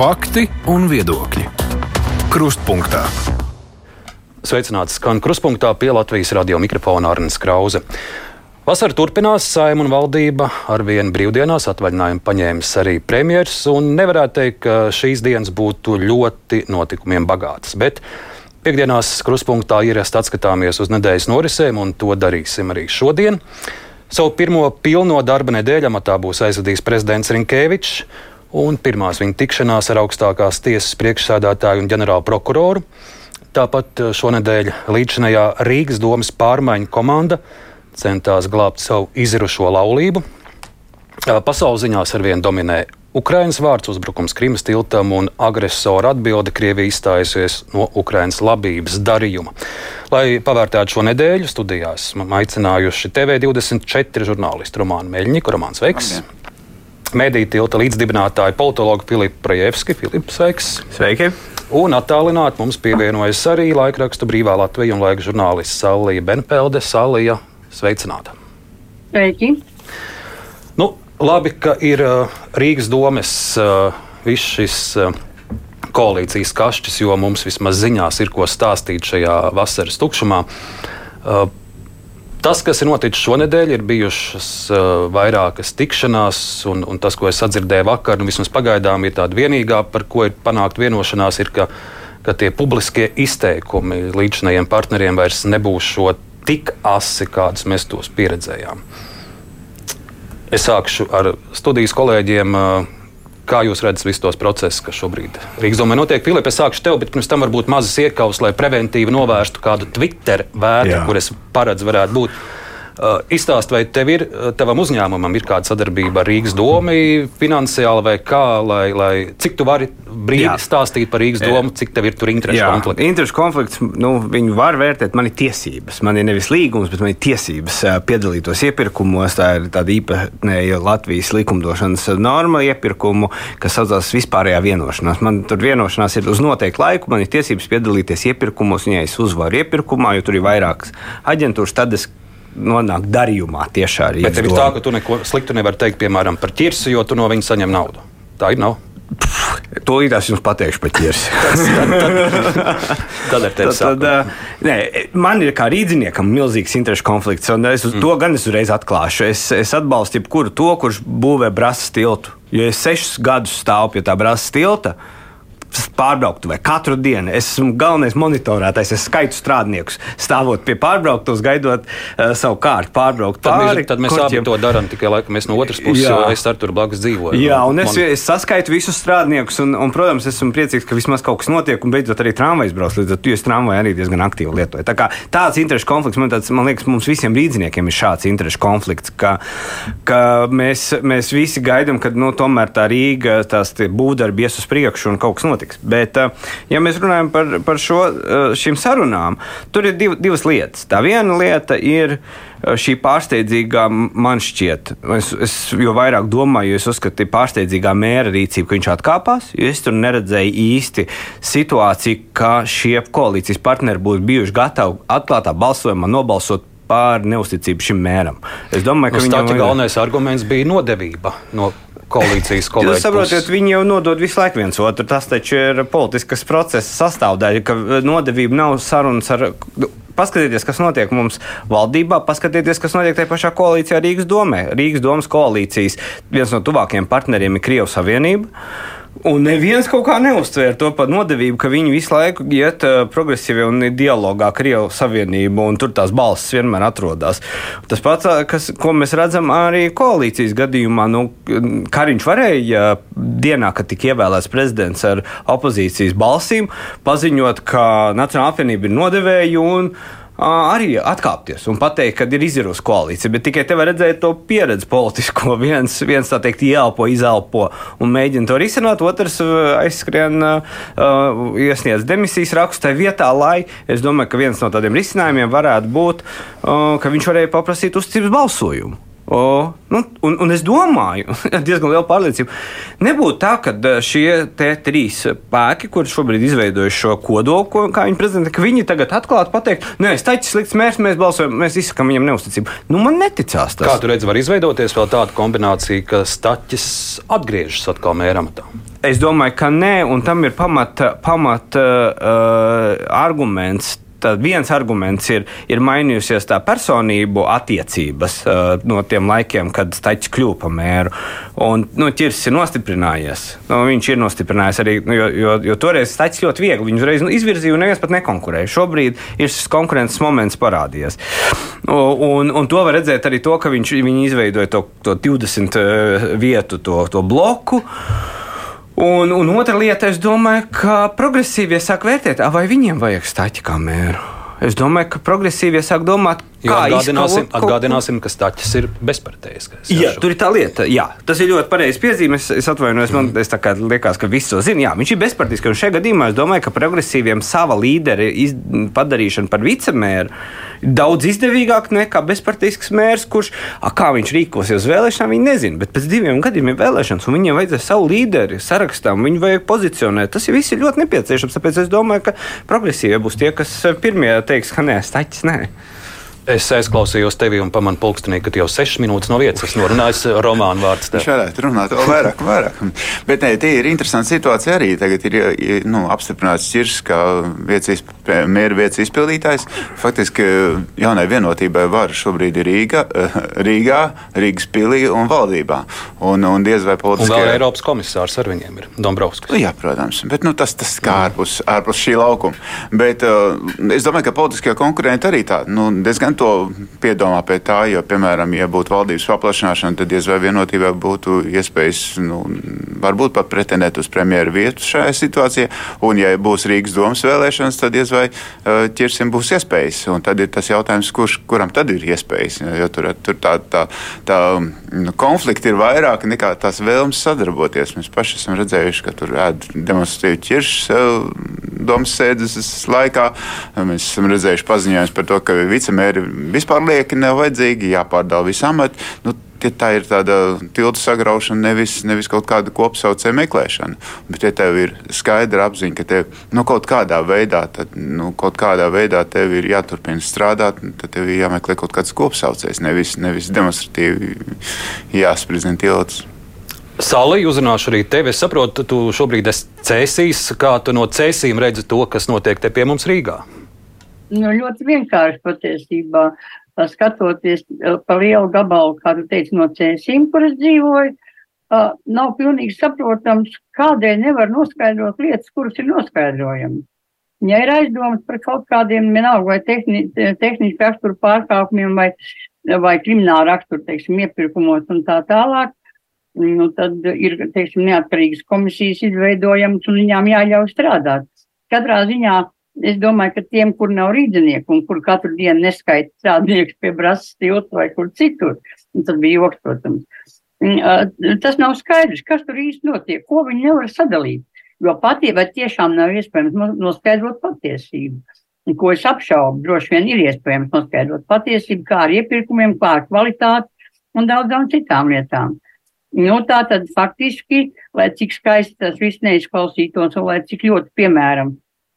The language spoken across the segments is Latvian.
Fakti un viedokļi. Krustpunktā. Sveicināts skan krustpunktā pie Latvijas radio mikrofona Arnēs Krause. Vasara turpinās, saima un valdība ar vienu brīvdienās atvaļinājumu paņēmis arī premjerministrs. Nevarētu teikt, ka šīs dienas būtu ļoti notikumiem bagātas. Bet piekdienās krustpunktā ierast atskatāmies uz nedēļas norisēm, un to darīsim arī šodien. Savu pirmo pilno darba nedēļu amatā būs aizvadījis prezidents Rinkēvičs un pirmās viņa tikšanās ar augstākās tiesas priekšsēdētāju un ģenerālu prokuroru. Tāpat eh, šonadēļ līdzinājā Rīgas domas pārmaiņu komanda centās glābt savu izirušo laulību. Eh, pasaules ziņās arvien dominē Ukraiņas vārds uzbrukums Krimas tiltam un agresora atbilde Krievija izstājusies no Ukraiņas labības darījuma. Lai pavērtētu šo nedēļu, studijās aicinājuši TV24 žurnālistu Romānu Meļņiku. Romāns Veiks! Labdien. Mēdīņu tilta līdzdibinātāju politologu Filipu Prajevski. Filips, sveiks! Sveiki! Un attālināt mums pievienojas arī laikraksta brīvā Latvija un laika žurnālists Salija Benpelde. Salija, sveicināta! Sveiki! Nu, labi, ka ir Rīgas domes viss šis. Koalīcijas kašķis, jo mums vismaz ziņās ir ko stāstīt šajā vasaras tukšumā. Tas, kas ir noticis šonadēļ, ir bijušas uh, vairākas tikšanās, un, un tas, ko es sadzirdēju vakar, nu, vismaz pagaidām ir tāda vienīgā, par ko ir panākt vienošanās, ir, ka, ka tie publiskie izteikumi līdzinējiem partneriem vairs nebūs šo tik asi, kādus mēs tos pieredzējām. Es sākšu ar studijas kolēģiem. Uh, Kā jūs redzat visus tos procesus, kas šobrīd Rīgas domē notiek? Filips, es sākšu tev, bet pirms tam varbūt mazas iekavas, lai preventīvi novērstu kādu Twitter vērtu, kur es paredzu varētu būt. Uh, Izstāst, vai tev ir, uh, tavam uzņēmumam ir kāda sadarbība ar Rīgas domu, finansiāli vai kā, lai, lai cik tu vari brīvi Jā. stāstīt par Rīgas domu, cik tev ir tur interešu konflikts? Interešu konflikts, nu, viņu var vērtēt, man ir tiesības. Man ir nevis līgums, bet man ir tiesības piedalītos iepirkumos. Tā ir tāda īpatnēja Latvijas likumdošanas norma iepirkumu, kas saucās vispārējā vienošanās. Man tur vienošanās ir uz noteiktu laiku, man ir tiesības piedalīties iepirkumos, un ja es uzvaru iepirkumā, jo tur ir vairākas aģentūras, tad es nonāk darījumā tiešā arī. Bet ir tā, ka tu neko sliktu nevari teikt, piemēram, par ķirsi, jo tu no viņa saņem naudu. Tā ir nav. Tūlīt es jums pateikšu par ķirsi. tad, tad, uh, nē, man ir kā rīzniekam milzīgs interešu konflikts, un es uz mm. to gan es uzreiz atklāšu. Es, es atbalstu jebkuru to, kurš būvē brāzas tiltu. Jo es sešus gadus stāvu pie tā brāzas tilta, uh, pārbrauktu vai katru dienu. Es esmu galvenais monitorētājs, es skaitu strādniekus, stāvot pie pārbrauktos, gaidot uh, savu kārtu, pārbraukt tad pāri. Mēs, tad mēs abi to darām, tikai laikam mēs no otras puses, jā. jo es ar tur blakus dzīvoju. Jā, un es, es saskaitu visus strādniekus, un, un, protams, esmu priecīgs, ka vismaz kaut kas notiek, un beidzot arī tramvajs brauc, līdz ar to es tramvaju arī diezgan aktīvi lietoju. Tā kā tāds interešu konflikts, man, tāds, man liekas, mums visiem rīdziniekiem ir šāds interešu konflikts, ka, ka mēs, mēs visi gaidām, ka nu, tomēr tā Rīga, tās būvdarbi ies uz priekšu un kaut kas notiks. Bet, eh, ja mēs runājam par, par šo, eh, šīm sarunām, tur ir div, divas lietas. Tā viena lieta ir eh, šī pārsteidzīgā, man šķiet, es, es jo vairāk domāju, jo es uzskatu, ka pārsteidzīgā mēra rīcība, ka viņš atkāpās, jo es tur neredzēju īsti situāciju, ka šie koalīcijas partneri būtu bijuši gatavi atklātā balsojumā nobalsot pār neusticību šim mēram. Es domāju, ka nu, viņam ir galvenais arguments bija nodevība no koalīcijas kolēģi. Jūs saprotat, viņi jau nodod visu laiku viens otru. Tas taču ir politiskas procesa sastāvdaļa, ka nodevība nav sarunas ar. Nu, paskatieties, kas notiek mums valdībā, paskatieties, kas notiek tajā pašā koalīcijā Rīgas domē. Rīgas domas koalīcijas viens no tuvākajiem partneriem ir Krievijas Savienība. Un neviens kaut kā neuztvēra to par nodevību, ka viņi visu laiku iet uh, progresīvi un ir dialogā ar Krievijas Savienību, un tur tās balss vienmēr atrodas. Tas pats, kas, ko mēs redzam arī koalīcijas gadījumā, nu, Kariņš varēja dienā, kad tika ievēlēts prezidents ar opozīcijas balsīm, paziņot, ka Nacionāla apvienība ir nodevēja un arī atkāpties un pateikt, ka ir izdevusi koalīcija. Bet tikai te var redzēt to pieredzi politisko. Viens, viens tā teikt, ielpo, izelpo un mēģina to risināt, otrs aizskrien, uh, iesniedz demisijas rakstu tajā vietā, lai es domāju, ka viens no tādiem risinājumiem varētu būt, uh, ka viņš varēja paprasīt uzticības balsojumu. O, nu, un, un es domāju, diezgan liela pārliecība, nebūtu tā, ka šie trīs spēki, kurš šobrīd izveidojuši šo kodolu, ko, kā viņi prezentē, ka viņi tagad atklāti pateikt, nē, staķis slikts mērs, mēs balsojam, mēs izsakām viņam neusticību. Nu, man neticās tas. Kā tu redzi, var izveidoties vēl tāda kombinācija, ka staķis atgriežas atkal mēramatā? Es domāju, ka nē, un tam ir pamata, pamata uh, arguments tad viens arguments ir, ir mainījusies tā personību attiecības uh, no tiem laikiem, kad Stačs kļuva par mēru. Un nu, ķirs ir nostiprinājies. Nu, viņš ir nostiprinājies arī, nu, jo, jo, jo toreiz Stačs ļoti viegli viņu uzreiz nu, izvirzīja un neviens pat nekonkurēja. Šobrīd ir šis konkurences moments parādījies. Un, un to var redzēt arī to, ka viņš izveidoja to, to 20 uh, vietu, to, to bloku. Un, un otra lieta, es domāju, ka progresīvie sāk vērtēt, vai viņiem vajag stāķi kā mēru. Es domāju, ka progresīvie sāk domāt, Jo atgādināsim, izkaut, atgādināsim, ka Staķis ir bezparteiskais. Jā, tur ir tā lieta. Jā, tas ir ļoti pareizs piezīmes. Es atvainojos, man mm. kā liekas, ka viss to zina. Jā, viņš ir bezparteisks. Un šajā gadījumā es domāju, ka progresīviem sava līderi iz, padarīšana par vicemēru ir daudz izdevīgāk nekā bezparteisks mērs, kurš, a, kā viņš rīkosies uz vēlēšanām, viņi nezina. Bet pēc diviem gadiem ir vēlēšanas, un viņiem vajadzēs savu līderi sarakstām, viņu vajag pozicionēt. Tas viss ir ļoti nepieciešams. Tāpēc es domāju, ka progresīvie būs tie, kas pirmie teiks, ka nē, Staķis nē. Es aizklausījos tevi un pamanu pulkstenī, ka jau sešas minūtes no vietas esmu runājis romānu vārds. Viņš varētu runāt vēl vairāk, vairāk. Bet ne, tie ir interesanti situācija arī. Tagad ir nu, apstiprināts ķirs kā vietas, mēra vietas izpildītājs. Faktiski jaunai vienotībai var šobrīd ir Rīga, Rīgā, Rīgas pilī un valdībā. Un, un diez vai politiskie... Un vēl Eiropas komisārs ar viņiem ir Dombrovskis. Jā, protams. Bet nu, tas, tas kā ārpus, ārpus šī laukuma. Bet uh, es domāju, ka politiskie konkurenti arī tā nu, diezgan to piedomā pie tā, jo, piemēram, ja būtu valdības paplašināšana, tad diez vai vienotībai būtu iespējas, nu, varbūt pat pretendēt uz premjeru vietu šajā situācijā. Un, ja būs Rīgas domas vēlēšanas, tad diez vai uh, ķirsim būs iespējas. Un tad ir tas jautājums, kurš, kuram tad ir iespējas. Jo tur, tur tā, tā, tā nu, konflikti ir vairāk nekā tās vēlmes sadarboties. Mēs paši esam redzējuši, ka tur ēd demonstratīvi ķiršus domas sēdes laikā. Mēs esam redzējuši paziņojumus par to, ka vicemēri vispār lieki nav vajadzīgi, jāpārdala visi amati. Nu, tā ir tāda tiltu sagraušana, nevis, nevis kaut kāda kopsaucēja meklēšana. Bet, ja tev ir skaidra apziņa, ka tev nu, kaut kādā veidā, tad, nu, kaut kādā veidā tev ir jāturpina strādāt, tad tev ir jāmeklē kaut kāds kopsaucējs, nevis, nevis demonstratīvi jāspridzina tilts. Sālī, uzrunāšu arī tevi. Es saprotu, tu šobrīd esi cēsīs. Kā tu no cēsīm redzi to, kas notiek te pie mums Rīgā? Nu, ļoti vienkārši patiesībā. Skatoties pa lielu gabalu, kā tu teici, no cēsīm, kur es dzīvoju, uh, nav pilnīgi saprotams, kādēļ nevar noskaidrot lietas, kuras ir noskaidrojamas. Ja ir aizdomas par kaut kādiem, vienalga, vai tehni, tehniski raksturu pārkāpumiem, vai, vai krimināla raksturu, teiksim, iepirkumos un tā tālāk, nu, tad ir, teiksim, neatkarīgas komisijas izveidojamas un viņām jāļauj strādāt. Katrā ziņā es domāju, ka tiem, kur nav rīdzinieku un kur katru dienu neskaita strādnieks pie brasas tilta vai kur citur, tas bija joks, protams, tas nav skaidrs, kas tur īsti notiek, ko viņi nevar sadalīt. Jo patiesībā tiešām nav iespējams noskaidrot patiesību. Ko es apšaubu, droši vien ir iespējams noskaidrot patiesību, kā ar iepirkumiem, kā ar kvalitāti un daudzām citām lietām. Nu, tā tad faktiski, lai cik skaisti tas viss neizklausītos, un lai cik ļoti, piemēram,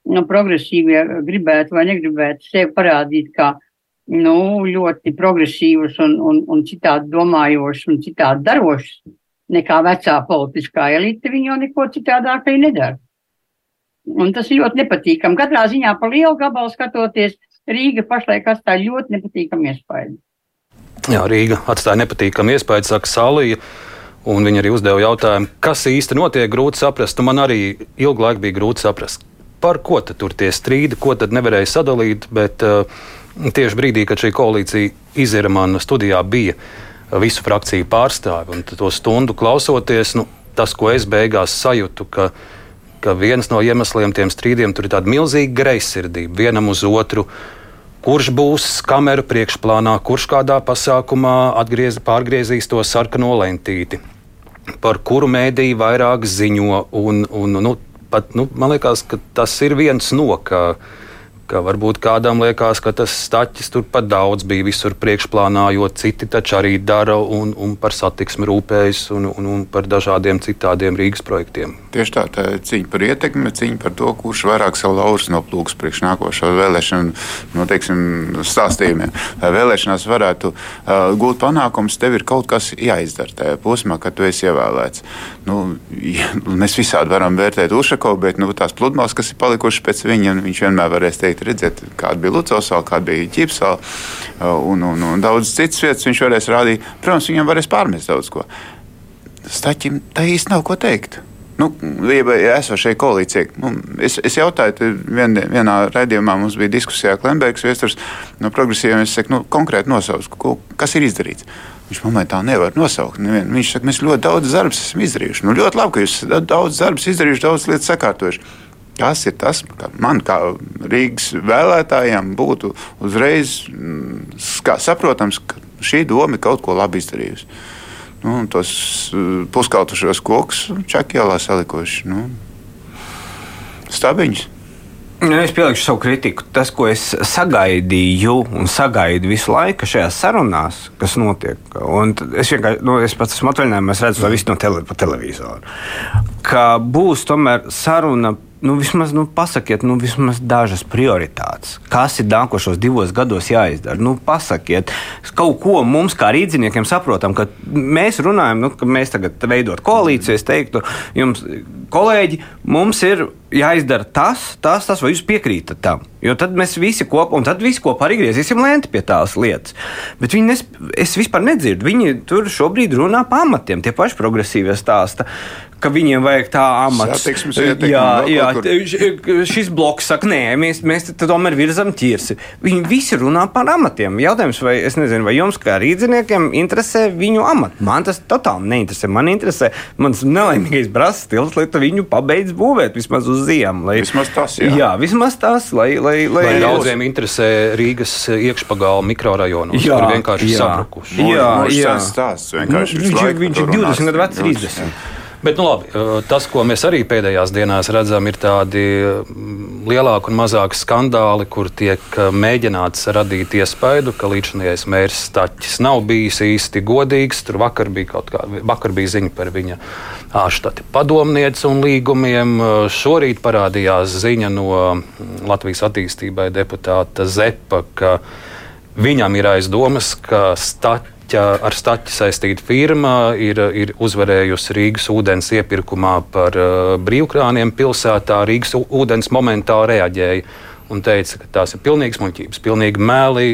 nu, progresīvie gribētu vai negribētu sevi parādīt kā nu, ļoti progresīvus un, un, un citādi domājošus un citādi darošus nekā vecā politiskā elite, viņi jau neko citādāk arī nedara. Un tas ir ļoti nepatīkami. Katrā ziņā pa lielu gabalu skatoties, Rīga pašlaik atstāja ļoti nepatīkamu iespēju. Jā, Rīga atstāja nepatīkamu iespēju, saka Salija. Un viņi arī uzdeva jautājumu, kas īsti notiek, grūti saprast. Man arī ilgu laiku bija grūti saprast, par ko tur tie strīdi, ko tad nevarēja sadalīt. Bet uh, tieši brīdī, kad šī koalīcija izira man studijā, bija visu frakciju pārstāvi. Un to stundu klausoties, nu, tas, ko es beigās sajūtu, ka, ka viens no iemesliem tiem strīdiem tur ir tāda milzīga greizsirdība vienam uz otru. Kurš būs kameru priekšplānā, kurš kādā pasākumā atgriez, pārgriezīs to sarkano lentīti? par kuru mēdīju vairāk ziņo. Un, un, nu, pat, nu, man liekas, ka tas ir viens no. Ka, ka varbūt kādam liekas, ka tas staķis tur pat daudz bija visur priekšplānā, jo citi taču arī dara un, un par satiksmi rūpējas un, un, un par dažādiem citādiem Rīgas projektiem. Tieši tā, tā cīņa par ietekmi, cīņa par to, kurš vairāk savu laurus noplūks priekš nākošo vēlēšanu nu, teiksim, stāstījumiem. Lai vēlēšanās varētu uh, gūt panākumus, tev ir kaut kas jāizdara tajā posmā, kad tu esi ievēlēts. Nu, ja, mēs visādi varam vērtēt Ušakovu, bet nu, tās pludmales, kas ir palikušas pēc viņa, viņš vienmēr varēs teikt, noteikti redzēt, kāda bija Lucasovs, kāda bija Ķipsala uh, un, un, un daudz citas vietas. Viņš varēs rādīt, protams, viņam varēs pārmest daudz ko. Staķim tā īsti nav ko teikt. Nu, ja esošai koalīcijai. Nu, es, es jautāju, vien, vienā raidījumā mums bija diskusijā Klimbergs, viesturs no progresīviem. Es saku, nu, konkrēti nosauc, ko, kas ir izdarīts. Viņš man tā nevar nosaukt. Nevien. Viņš saka, mēs ļoti daudz darbus esam izdarījuši. Nu, ļoti labi, ka jūs daudz darbus izdarījuši, daudz lietas sakārtojuši. Tas ir tas, kas man, kā Rīgas vēlētājiem, būtu uzreiz mm, saprotams, ka šī doma ir kaut ko labi izdarījusi. Nu, tos uh, puskautušos kokus čakielā salikuši. Nu, stabiņus. Nu, es pielikšu savu kritiku. Tas, ko es sagaidīju un sagaidu visu laiku šajās sarunās, kas notiek, un es vienkārši, nu, es pats esmu atvaļinājumā, es redzu to visu no tele, televizoru, ka būs tomēr saruna nu, vismaz nu, pasakiet, nu, vismaz dažas prioritātes. Kas ir nākošos divos gados jāizdara? Nu, pasakiet, kaut ko mums, kā rīzniekiem, saprotam, ka mēs runājam, nu, ka mēs tagad veidot koalīciju. Es teiktu, jums, kolēģi, mums ir jāizdara tas, tas, tas, vai jūs piekrītat tam. Jo tad mēs visi kopā, un tad visi kopā arī griezīsim lenti pie tās lietas. Bet viņi nes, es vispār nedzirdu. Viņi tur šobrīd runā par amatiem. Tie paši progresīvie stāsta, ka viņiem vajag tā amata. Jā, jā, šis bloks saka, nē, mēs, mēs tomēr virzam ķirsi. Viņi visi runā par amatiem. Jautājums, vai, nezinu, vai jums, kā rīdziniekiem, interesē viņu amats? Man tas totāli neinteresē. Man interesē mans nelaimīgais brālis stils, lai viņu pabeidz būvēt vismaz uz ziemu. Lai, vismaz tas, jā. jā vismaz tas, lai, lai, lai, lai daudziem interesē Rīgas iekšpagāla mikrorajonos, jā, kur vienkārši jā. sabrukuši. Jā, jā. Tas stāsts vienkārši. Nu, viņš, viņš ir 20 gadu vecs, 30. Jā. Bet, nu, labi, tas, ko mēs arī pēdējās dienās redzam, ir tādi lielāki un mazāki skandāli, kur tiek mēģināts radīt iespaidu, ka līdzinājais mērs Staķis nav bijis īsti godīgs. Tur vakar bija kaut kā, vakar bija ziņa par viņa ārštati padomnieci un līgumiem. Šorīt parādījās ziņa no Latvijas attīstībai deputāta Zepa, ka viņam ir aizdomas, ka staķa, ar staķi saistīta firma ir, ir uzvarējusi Rīgas ūdens iepirkumā par uh, brīvkrāniem pilsētā. Rīgas ūdens momentā reaģēja un teica, ka tās ir pilnīgas muļķības, pilnīgi meli.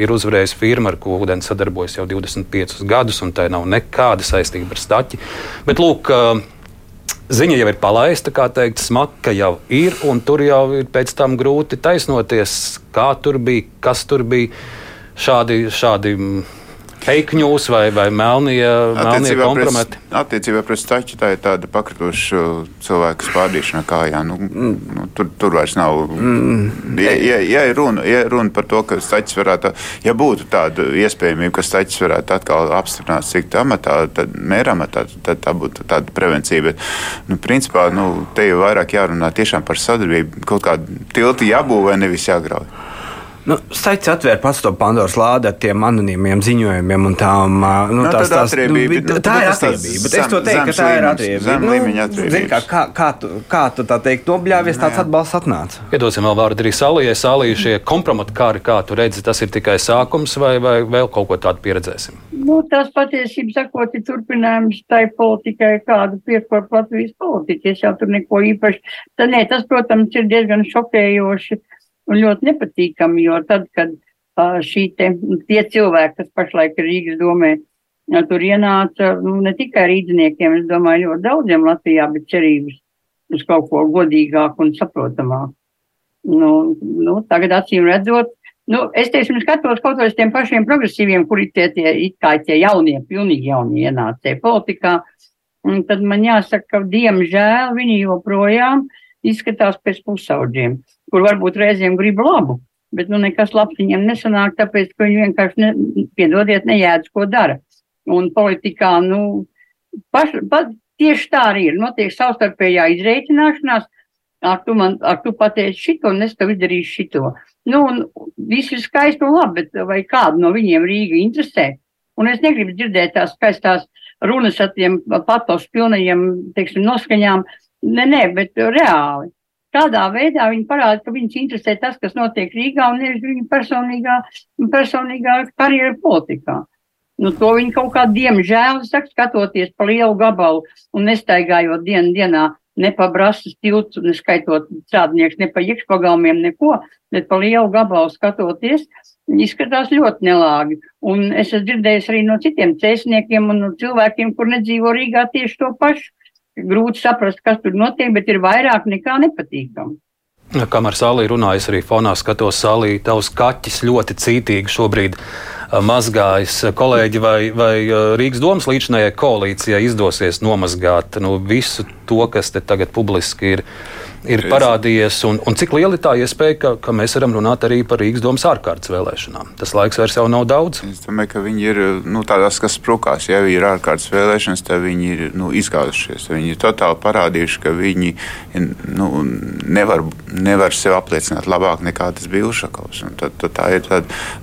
Ir uzvarējusi firma, ar ko ūdens sadarbojas jau 25 gadus, un tai nav nekāda saistība ar staķi. Bet, lūk, uh, Ziņa jau ir palaista, kā teikt, smaka jau ir, un tur jau ir pēc tam grūti taisnoties, kā tur bija, kas tur bija. Šādi, šādi fake news vai, vai melnie, melnie kompromati? Pret, attiecībā pret staķu tā ir tāda pakrituša cilvēku spārdīšana kājā. Nu, nu, tur, tur vairs nav. Mm. Ja, ja, ja, ir runa, ja runa par to, ka staķis varētu, ja būtu tāda iespējamība, ka staķis varētu atkal apstiprināt cik amatā, tad mēramatā, tad tā būtu tāda prevencija. Bet, nu, principā, nu, te jau vairāk jārunā tiešām par sadarbību. Kaut kādu tiltu jābūvē, nevis jāgrauj. Nu, Saits atvēra pats to Pandoras lādi ar tiem anonīmiem ziņojumiem un tām. Nu, no, tās, tās, atriebība, nu, tā ir atriebība. Bet es to teiktu, ka tā ir atriebība. Nu, zin, kā, kā, kā, tu, kā tu tā teikt, nobļāvies, tāds atbalsts atnāca? Iedosim vēl vārdu arī Salijai. Salija šie kompromatu kāri, kā tu redzi, tas ir tikai sākums vai, vai vēl kaut ko tādu pieredzēsim? Nu, tas patiesībā sakot, ir turpinājums tai politikai, kādu piekop Latvijas politika. Es jau tur neko īpaši. Tad, nē, tas, protams, ir diezgan šokējoši un ļoti nepatīkami, jo tad, kad šī te, tie cilvēki, kas pašlaik ir Rīgas domē, tur ienāca nu, ne tikai rīdziniekiem, es domāju, ļoti daudziem Latvijā, bet cerības uz kaut ko godīgāku un saprotamāku. Nu, nu, tagad acīm redzot, nu, es teiksim, skatos kaut uz tiem pašiem progresīviem, kuri tie, tie, kā tie jaunie, pilnīgi jaunie ienācēji politikā, un tad man jāsaka, ka diemžēl viņi joprojām izskatās pēc pusauģiem kur varbūt reizēm grib labu, bet nu, nekas labs viņiem nesanāk, tāpēc, ka viņi vienkārši, ne, piedodiet, nejēdz, ko dara. Un politikā, nu, paš, pa, tieši tā arī ir. Notiek savstarpējā izreikināšanās, Ak, tu man, ak, tu pateici šito, un es tev izdarīšu šito. Nu, un viss ir skaisti un labi, bet vai kādu no viņiem Rīga interesē? Un es negribu dzirdēt tās skaistās runas ar tiem patos pilnajiem, teiksim, noskaņām. Nē, nē, bet reāli. Kādā veidā viņi parāda, ka viņus interesē tas, kas notiek Rīgā un nevis viņa personīgā, personīgā karjera politikā. Nu, to viņi kaut kā, diemžēl, saka, skatoties pa lielu gabalu un nestaigājot dienu dienā ne pa brasas tiltu, neskaitot strādnieks, ne pa iekšpagalmiem, neko, bet pa lielu gabalu skatoties, izskatās ļoti nelāgi. Un es esmu dzirdējis arī no citiem cēsniekiem un no cilvēkiem, kur nedzīvo Rīgā tieši to pašu. Grūti saprast, kas tur notiek, bet ir vairāk nekā nepatīkami. Kamēr sālī runājas, arī fonā skatos sālī, tavs kaķis ļoti cītīgi šobrīd mazgājas. Kolēģi, vai, vai Rīgas domas līdzinājai koalīcijai izdosies nomazgāt nu, visu to, kas te tagad publiski ir? Ir parādījies, un, un cik liela ir tā iespēja, ka, ka mēs varam runāt arī par Rīgas domas ārkārtas vēlēšanām. Tas laiks vairs nav daudz. Es domāju, ka viņi ir nu, tādās, kas sprukās. Ja ir ārkārtas vēlēšanas, tad viņi ir nu, izgāzušies. Viņi ir totāli parādījuši, ka viņi nu, nevar, nevar sev apliecināt labāk nekā tas bija Ušakovs. Tad, tad tā ir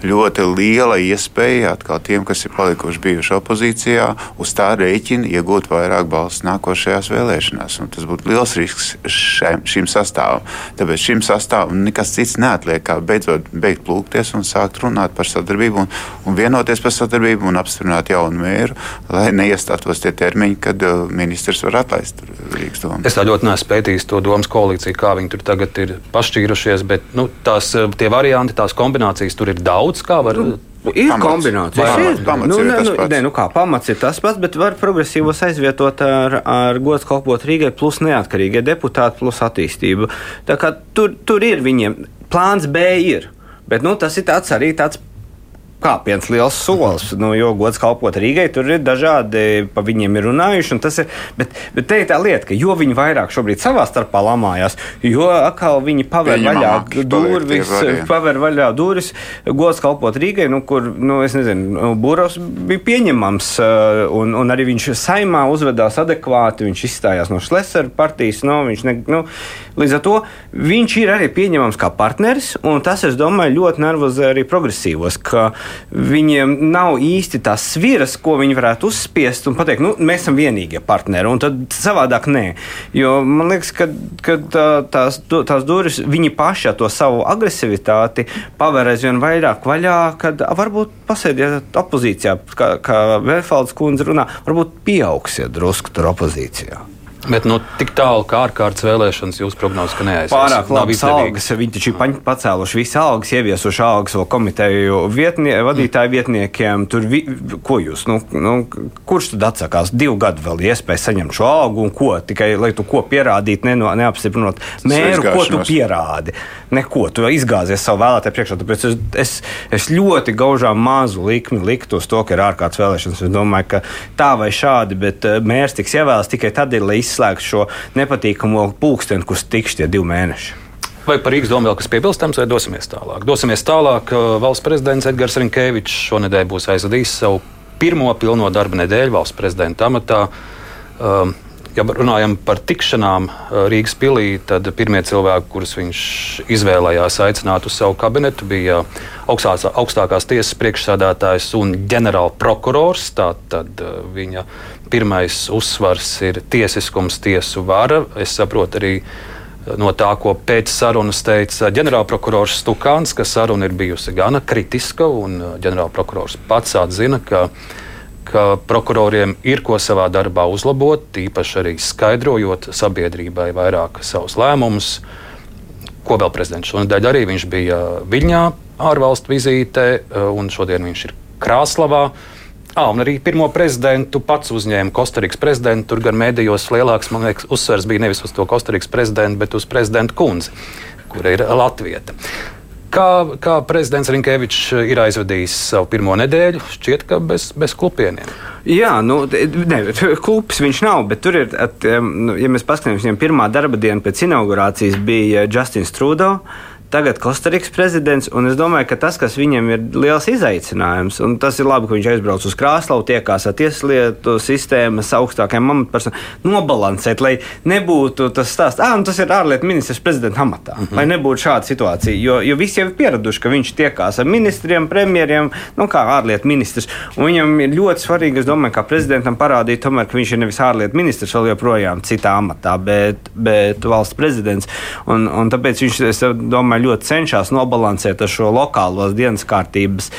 ļoti liela iespēja atkal tiem, kas ir palikuši bijuši opozīcijā, uz tā rēķina iegūt vairāk balstu nākošajās vēlēšanās. Un tas būtu liels risks šiem, šim sastāvam. Tāpēc šim sastāvam nekas cits neatliek, kā beidzot beigt plūkties un sākt runāt par sadarbību un, un vienoties par sadarbību un apstiprināt jaunu mēru, lai neiestātos tie termiņi, kad uh, ministrs var atlaist Rīgas domu. Es tā ļoti neesmu pētījis to domas koalīciju, kā viņi tur tagad ir pašķīrušies, bet nu, tās, uh, tie varianti, tās kombinācijas tur ir daudz, kā var. Nu. Ir pamats. kombinācija. Pamats, pamats nu, ir ne, nu, ne, nu kā, pamats ir tas pats, bet var progresīvos aizvietot ar, ar gods kalpot Rīgai, plus neatkarīgie deputāti, plus attīstību. Tā kā tur, tur ir viņiem plāns B ir. Bet nu, tas ir tāds arī tāds kāpiens liels solis. Nu, jo gods kalpot Rīgai, tur ir dažādi, pa viņiem ir runājuši. Ir, bet, bet te ir tā lieta, ka jo viņi vairāk šobrīd savā starpā lamājās, jo atkal viņi paver Viņa vaļā durvis, paver vaļā durvis gods kalpot Rīgai, nu, kur, nu, es nezinu, nu, Burovs bija pieņemams, uh, un, un arī viņš saimā uzvedās adekvāti, viņš izstājās no Šlesera partijas, nu, viņš ne, nu, līdz ar to viņš ir arī pieņemams kā partneris, un tas, es domāju, ļoti nervozē arī progresīvos, ka viņiem nav īsti tās sviras, ko viņi varētu uzspiest un pateikt, nu, mēs esam vienīgie partneri. Un tad savādāk nē. Jo man liekas, ka, ka tās, tās durvis viņi paši ar to savu agresivitāti paver aizvien vairāk vaļā, kad varbūt pasēdiet opozīcijā, kā, kā Vērfalds kundze runā, varbūt pieaugsiet drusku tur opozīcijā. Bet nu, tik tālu kā ārkārtas vēlēšanas jūs prognozējat, ka neaizies. Pārāk labas algas. Viņi taču ir pacēluši visas algas, ieviesuši algas vēl komiteju vietnie, vadītāju vietniekiem. Tur, vi, ko jūs, nu, nu, kurš tad atsakās? Divu gadu vēl iespēja saņemt šo algu un ko? Tikai, lai tu ko pierādītu, neno, neapstiprinot mēru, ko tu pierādi. Neko, tu izgāzies savu vēlētāju priekšā. Tāpēc es, es, es ļoti gaužām mazu likmi liktu uz to, ka ir ārkārtas vēlēšanas. Es domāju, ka tā vai šādi, bet eh, mērs tiks ievēlēts tikai tad, lai izslēgtu šo nepatīkamo pulksteni, kurš tiks tie divi mēneši. Vai par Rīgas domu vēl kas piebilstams, vai dosimies tālāk? Dosimies tālāk. Valsts prezidents Edgars Rinkevičs šonadēļ būs aizvadījis savu pirmo pilno darba nedēļu valsts prezidenta amatā. Um, ja runājam par tikšanām Rīgas pilī, tad pirmie cilvēki, kurus viņš izvēlējās aicināt uz savu kabinetu, bija augstās, augstākās tiesas priekšsādātājs un ģenerālprokurors. Tātad viņa pirmais uzsvars ir tiesiskums, tiesu vara. Es saprotu arī no tā, ko pēc sarunas teica ģenerālprokurors Stukāns, ka saruna ir bijusi gana kritiska, un ģenerālprokurors pats atzina, ka, ka prokuroriem ir ko savā darbā uzlabot, īpaši arī skaidrojot sabiedrībai vairāk savus lēmumus. Ko vēl prezidents šonadēļ arī viņš bija Viļņā ārvalstu vizītē, un šodien viņš ir Krāslavā. Ah, un arī pirmo prezidentu pats uzņēma Kostarikas prezidentu. Tur gan mēdījos lielāks liekas, uzsvers bija nevis uz to Kostarikas prezidentu, bet uz prezidentu kundzi, kur ir Latvieta. Kā, kā prezidents Rinkevičs ir aizvadījis savu pirmo nedēļu, šķiet, ka bez, bez klupieniem. Jā, nu, ne, klubs viņš nav, bet tur ir, at, nu, ja mēs paskatāmies, viņam pirmā darba diena pēc inaugurācijas bija Justins Trudeau. Tagad Kostarikas prezidents, un es domāju, ka tas, kas viņam ir liels izaicinājums, un tas ir labi, ka viņš aizbrauc uz Krāslavu, tiekās ar tieslietu sistēmas augstākajām amatpersonām, nobalansēt, lai nebūtu tas stāsts, ah, tas ir ārlietu ministrs prezidenta amatā, mm -hmm. lai nebūtu šāda situācija, jo, jo visi jau ir pieraduši, ka viņš tiekās ar ministriem, premjeriem, nu kā ārlietu ministrs, un viņam ir ļoti svarīgi, es domāju, kā prezidentam parādīt, tomēr, ka viņš ir nevis ārlietu ministrs vēl joprojām citā amatā, bet, bet valsts prezidents, un, un tāpēc viņš, es domāju, domāju, ļoti cenšas nobalansēt ar šo lokālos dienas kārtības.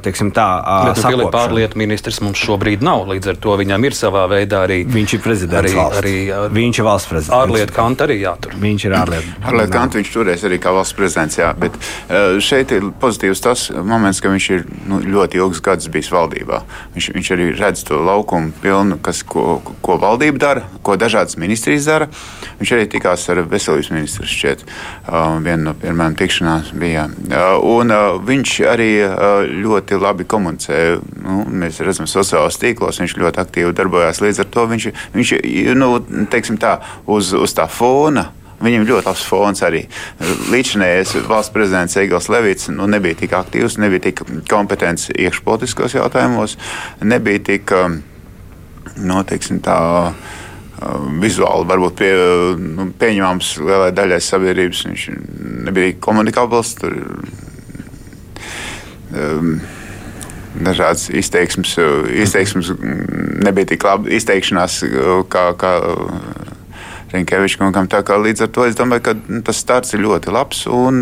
Teiksim, tā, nu, ārlietu ministrs mums šobrīd nav. Līdz ar to viņam ir savā veidā arī. Viņš ir prezidents. Arī, valsts. arī, uh, viņš ir valsts prezidents. Ārlietu kanta arī jātur. Viņš ir ārlietu. ārlietu kanta viņš turēs arī kā valsts prezidents. Jā, bet uh, šeit ir pozitīvs tas moments, ka viņš ir nu, ļoti ilgs gads bijis valdībā. Viņš, viņš arī redz to laukumu pilnu, kas, ko, ko valdība dara, ko dažādas ministrijas dara. Viņš arī tikās ar veselības ministru šķiet. Uh, viena no pirmajām tikšanās bija. Uh, un uh, viņš arī ļoti labi komunicē. Nu, mēs redzam, sociālajos tīklos viņš ļoti aktīvi darbojās. Līdz ar to viņš, viņš nu, tā, uz, uz tā fona. Viņam ļoti labs fons arī. Līdzinājais valsts prezidents Egils Levits nu, nebija tik aktīvs, nebija tik kompetents iekšpolitiskos jautājumos, nebija tik, nu, teiksim, tā vizuāli varbūt pie, nu, pieņemams lielai daļai sabiedrības. Viņš nebija komunikabls. Tur, um, Dažādas izteiksmes, izteiksmes nebija tik labi izteikšanās, kā, kā Rinkeviča kungam. Līdz ar to es domāju, ka tas starts ir ļoti labs un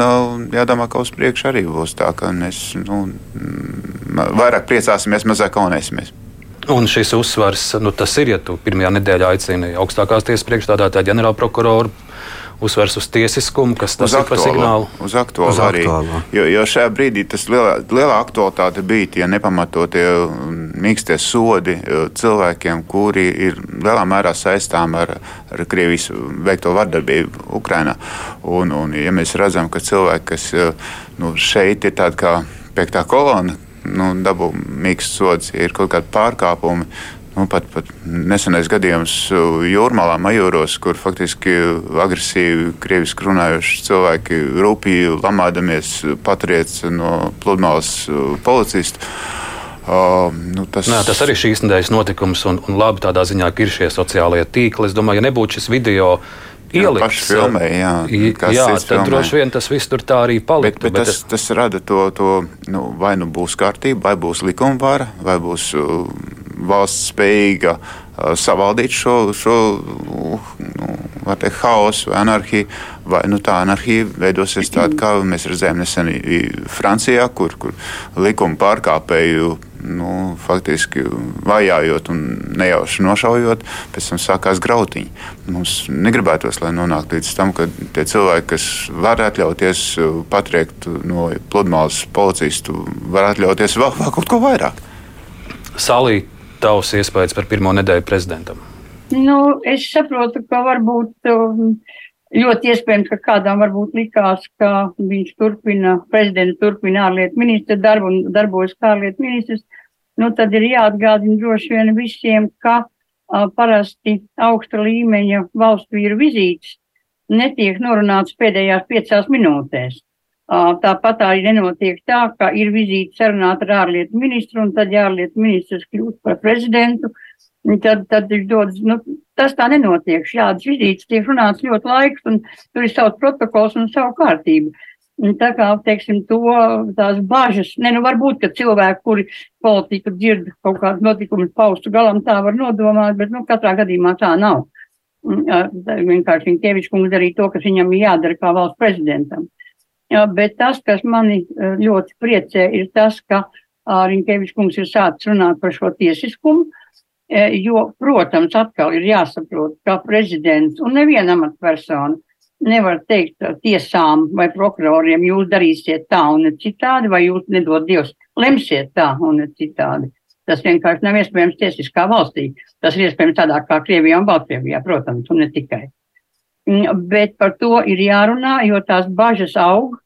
jādomā, ka uz priekšu arī būs tā, ka mēs nu, vairāk priecāsimies, mazāk kaunēsimies. Un šis uzsvars, nu, tas ir, ja tu pirmajā nedēļā aicini augstākās tiesas priekšstādātāju ģenerālprokuroru uzsvers uz tiesiskumu, kas tas uz ir par signālu. Uz aktuālu uz arī. Aktuālo. Jo, jo šajā brīdī tas lielā, lielā aktualitāte bija tie nepamatotie mīkstie sodi e, cilvēkiem, kuri ir lielā mērā saistām ar, ar Krievijas veikto vardarbību Ukrainā. Un, un, ja mēs redzam, ka cilvēki, kas e, nu, šeit ir tādi kā piektā kolona, nu, dabū mīksts sods, ja ir kaut kādi pārkāpumi. Nu, pat, pat nesenais gadījums Jūrmālā, Majūros, kur faktiski agresīvi, krieviski runājuši cilvēki rūpīgi lamādamies patriec no pludmales uh, policistu. Uh, nu, tas... Nē, tas arī šīs nedēļas notikums, un, un labi tādā ziņā, ir šie sociālie tīkli. Es domāju, ja nebūtu šis video, uh, ielikts. Filmē, jā, jā tad filmē. droši vien tas viss tur tā arī paliktu. Bet, bet, bet tas, tas rada to, to nu, vai nu būs kārtība, vai būs likumvara, vai būs uh, valsts spējīga uh, savaldīt šo, šo uh, nu, teikt, haosu vai anarhiju. Vai nu, tā anarhija veidosies tāda, kā mēs redzējām nesen Francijā, kur, kur likuma pārkāpēju nu, faktiski vajājot un nejauši nošaujot, pēc tam sākās grautiņi. Mums negribētos, lai nonāktu līdz tam, ka tie cilvēki, kas var atļauties patriekt no pludmales policistu, var atļauties vēl, vēl kaut ko vairāk. Salī, tavs iespējas par pirmo nedēļu prezidentam? Nu, es saprotu, ka varbūt um, Ļoti iespējams, ka kādam varbūt likās, ka viņš turpina, prezidents turpina ārlietu ministra darbu un darbojas kā ārlietu ministrs. Nu, tad ir jāatgādina droši vien visiem, ka a, parasti augsta līmeņa valstu vīru vizītes netiek norunāts pēdējās piecās minūtēs. A, tāpat arī nenotiek tā, ka ir vizīte sarunāta ar ārlietu ministru un tad ja ārlietu ministrs kļūst par prezidentu. Tad, tad viņš dodas, nu, tas tā nenotiek. Šādas vizītes tiek runāts ļoti laiks, un tur ir savs protokols un savu kārtību. Un tā kā, teiksim, to tās bažas, ne, nu varbūt, ka cilvēki, kuri politiku dzird kaut kādu notikumu paustu galam, tā var nodomāt, bet, nu, katrā gadījumā tā nav. Vienkārši Viņkevičs kungs darīja to, kas viņam ir jādara kā valsts prezidentam. Jā, bet tas, kas mani ļoti priecē, ir tas, ka Rinkēvičs kungs ir sācis runāt par šo tiesiskumu, E, jo, protams, atkal ir jāsaprot, ka prezidents un neviena amatpersona nevar teikt tiesām vai prokuroriem, jūs darīsiet tā un ne citādi, vai jūs nedod Dievs, lemsiet tā un ne citādi. Tas vienkārši nav iespējams tiesiskā valstī. Tas ir iespējams tādā kā Krievijā un Baltkrievijā, protams, un ne tikai. Mm, bet par to ir jārunā, jo tās bažas aug,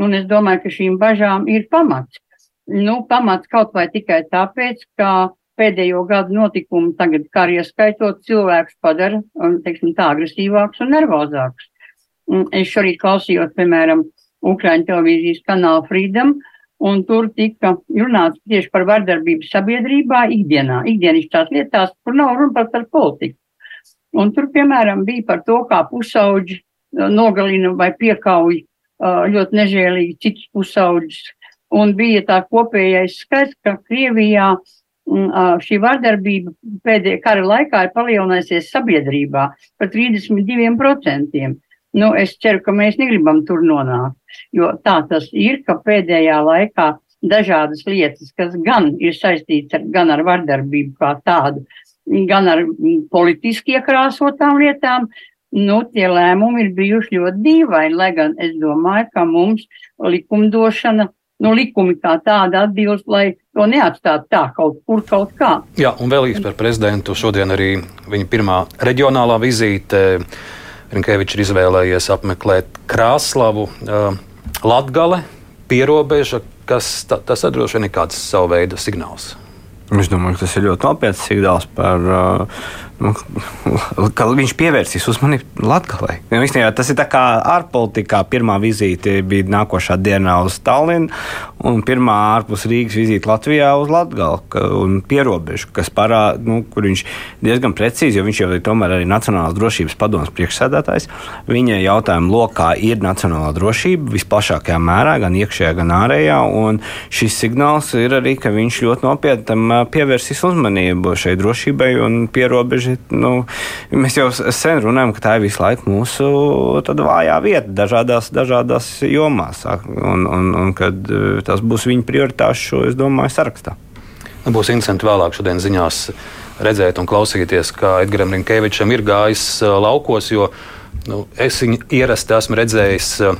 un es domāju, ka šīm bažām ir pamats. Nu, pamats kaut vai tikai tāpēc, ka pēdējo gadu notikumi tagad, kā arī ieskaitot, cilvēkus padara, teiksim, tā agresīvāks un nervozāks. Mm, Es šorīt klausījos, piemēram, Ukraiņu televīzijas kanālu Freedom, un tur tika runāts tieši par vardarbību sabiedrībā ikdienā, ikdienišķās lietās, kur nav runa par, par politiku. Un tur, piemēram, bija par to, kā pusauģi uh, nogalina vai piekauj uh, ļoti nežēlīgi citus pusauģus. Un bija tā kopējais skaits, ka Krievijā uh, šī vardarbība pēdējā kara laikā ir palielinājusies sabiedrībā par 32%. Nu, es ceru, ka mēs negribam tur nonākt, jo tā tas ir, ka pēdējā laikā dažādas lietas, kas gan ir saistītas ar, gan ar vardarbību kā tādu, gan ar politiski iekrāsotām lietām, nu, tie lēmumi ir bijuši ļoti dīvaini, lai gan es domāju, ka mums likumdošana, nu, likumi kā tāda atbilst, lai to neatstātu tā kaut kur, kaut kā. Jā, un vēl īsi par prezidentu. Šodien arī viņa pirmā reģionālā vizīte. Rinkevičs ir izvēlējies apmeklēt Krāslavu, uh, Latgale, pierobeža, kas ta, tas droši vien ir kāds savu veidu signāls. Es domāju, ka tas ir ļoti nopietns signāls par uh, ka viņš pievērsīs uzmanību Latvijai. Īstenībā tas ir tā kā ārpolitikā. Pirmā vizīte bija nākošā dienā uz Tallinu, un pirmā ārpus Rīgas vizīte Latvijā uz Latviju un pierobežu, kas parāda, nu, kur viņš diezgan precīzi, jo viņš jau ir tomēr arī Nacionālās drošības padomas priekšsēdētājs. Viņa jautājuma lokā ir nacionālā drošība visplašākajā mērā, gan iekšējā, gan ārējā, un šis signāls ir arī, ka viņš ļoti nopietni pievērsīs uzmanību šai drošībai un pierobežai nu, mēs jau sen runājam, ka tā ir visu laiku mūsu vājā vieta dažādās, dažādās jomās. Un, un, un kad eh, tas būs viņa prioritāšu, šo, es domāju, sarakstā. Nu, būs interesanti vēlāk šodien ziņās redzēt un klausīties, kā Edgars Rinkevičam ir gājis uh, laukos, jo nu, es viņu ierasti esmu redzējis uh,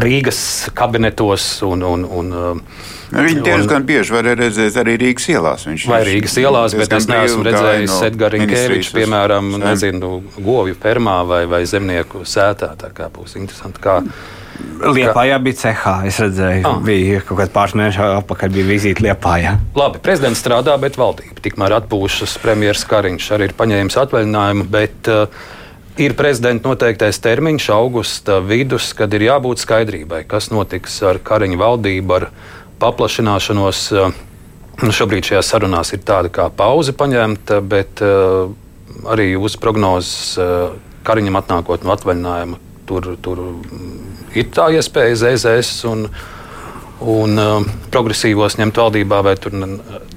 Rīgas kabinetos un, un, un Nu, Viņi diezgan bieži var redzēt arī Rīgas ielās. Viņš vai Rīgas ielās, bet es neesmu redzējis no Edgars Rinkevičs, piemēram, nezinu, govju fermā vai, vai zemnieku sētā. Tā kā būs interesanti. Kā, Liepājā bija cehā. Es redzēju, ah. bija kaut kāds pāris mēnešus atpakaļ, bija vizīte Liepājā. Labi, prezidents strādā, bet valdība tikmēr atpūšas. Premjerministrs Kariņš arī ir paņēmis atvaļinājumu. Bet, uh, Ir prezidenta noteiktais termiņš, augusta vidus, kad ir jābūt skaidrībai, kas notiks ar Kariņu valdību, ar paplašināšanos. Eh, nu, šobrīd šajās sarunās ir tāda kā pauze paņemta, bet uh, arī jūsu prognozes uh, Kariņam atnākot no atvaļinājuma, tur, tur ir tā iespēja ZZS un, uh, progresīvos ņemt valdībā, vai tur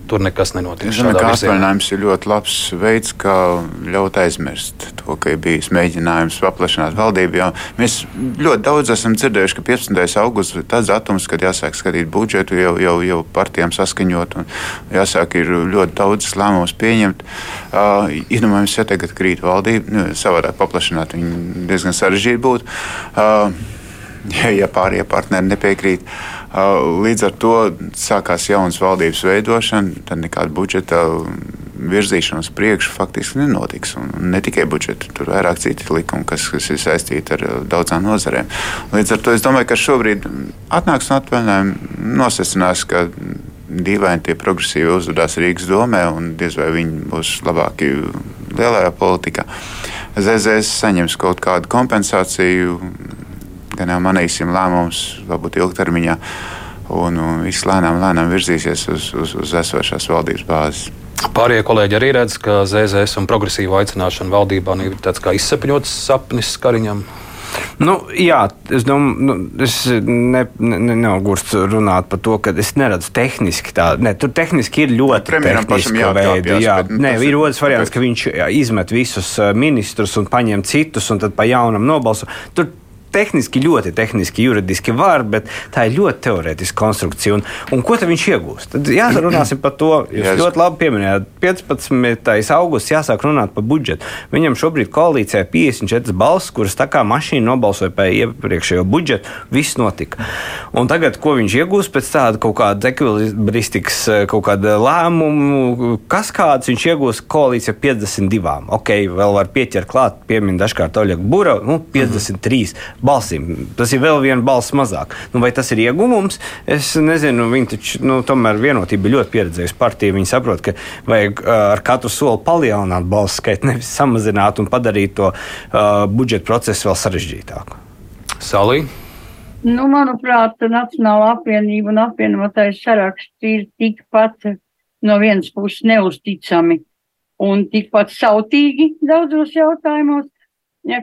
tur nekas nenotiek. Es domāju, ka atvaļinājums ir ļoti labs veids, kā ļaut aizmirst to, ka ir bijis mēģinājums paplašināt valdību. Mēs ļoti daudz esam dzirdējuši, ka 15. augusts ir tas datums, kad jāsāk skatīt budžetu, jau, jau, jau partijām saskaņot un jāsāk ir ļoti daudz lēmumus pieņemt. Uh, Iedomājamies, ja tagad krīt valdība, nu, savādāk paplašināt viņu diezgan sarežģīti būtu. Uh, ja, pārējie partneri nepiekrīt. Līdz ar to sākās jaunas valdības veidošana, tad nekāda budžeta virzīšana uz priekšu faktiski nenotiks. Un ne tikai budžeta, tur ir vairāk citi likumi, kas, kas ir saistīti ar daudzām nozarēm. Līdz ar to es domāju, ka šobrīd atnāks no atvaļinājuma, nosecinās, ka dīvaini tie progresīvi uzvedās Rīgas domē, un diez vai viņi būs labāki lielajā politikā. ZZS saņems kaut kādu kompensāciju gan jau manīsim lēmumus, varbūt ilgtermiņā, un, un viss lēnām, lēnām virzīsies uz, uz, uz esošās valdības bāzes. Pārējie kolēģi arī redz, ka ZZS un progresīva aicināšana valdībā ir tāds kā izsapņots sapnis Kariņam. Nu, jā, es domāju, nu, es ne, ne, neaugurstu runāt par to, ka es neredzu tehniski tādu. Ne, tur tehniski ir ļoti tehniski veidi. Jā, nu, ne, ir otrs variants, ka viņš jā, izmet visus ministrus un paņem citus un tad pa jaunam nobalso. Tur tehniski, ļoti tehniski, juridiski var, bet tā ir ļoti teorētiska konstrukcija. Un, un ko tad viņš iegūst? Tad jārunāsim par to. Jūs yes. ļoti labi pieminējāt, 15. augusts jāsāk runāt par budžetu. Viņam šobrīd koalīcijā ir 54 balss, kuras tā kā mašīna nobalsoja par iepriekšējo budžetu. Viss notika. Un tagad, ko viņš iegūst pēc tāda kaut kāda ekvilibristikas, kaut kāda lēmumu, kas kāds viņš iegūst koalīcijā 52. Ok, vēl var pieķert klāt, piemin dažkārt Oļegu Bura, nu 53. Mm -hmm balsīm. Tas ir vēl viena balss mazāk. Nu, vai tas ir ieguvums? Es nezinu, viņi taču nu, tomēr vienotība ir ļoti pieredzējusi partija. Viņi saprot, ka vajag uh, ar katru soli palielināt balsu skaitu, nevis samazināt un padarīt to uh, budžeta procesu vēl sarežģītāku. Salī. Nu, manuprāt, Nacionāla apvienība un apvienotais saraksts ir tikpat no vienas puses neusticami un tikpat sautīgi daudzos jautājumos, ja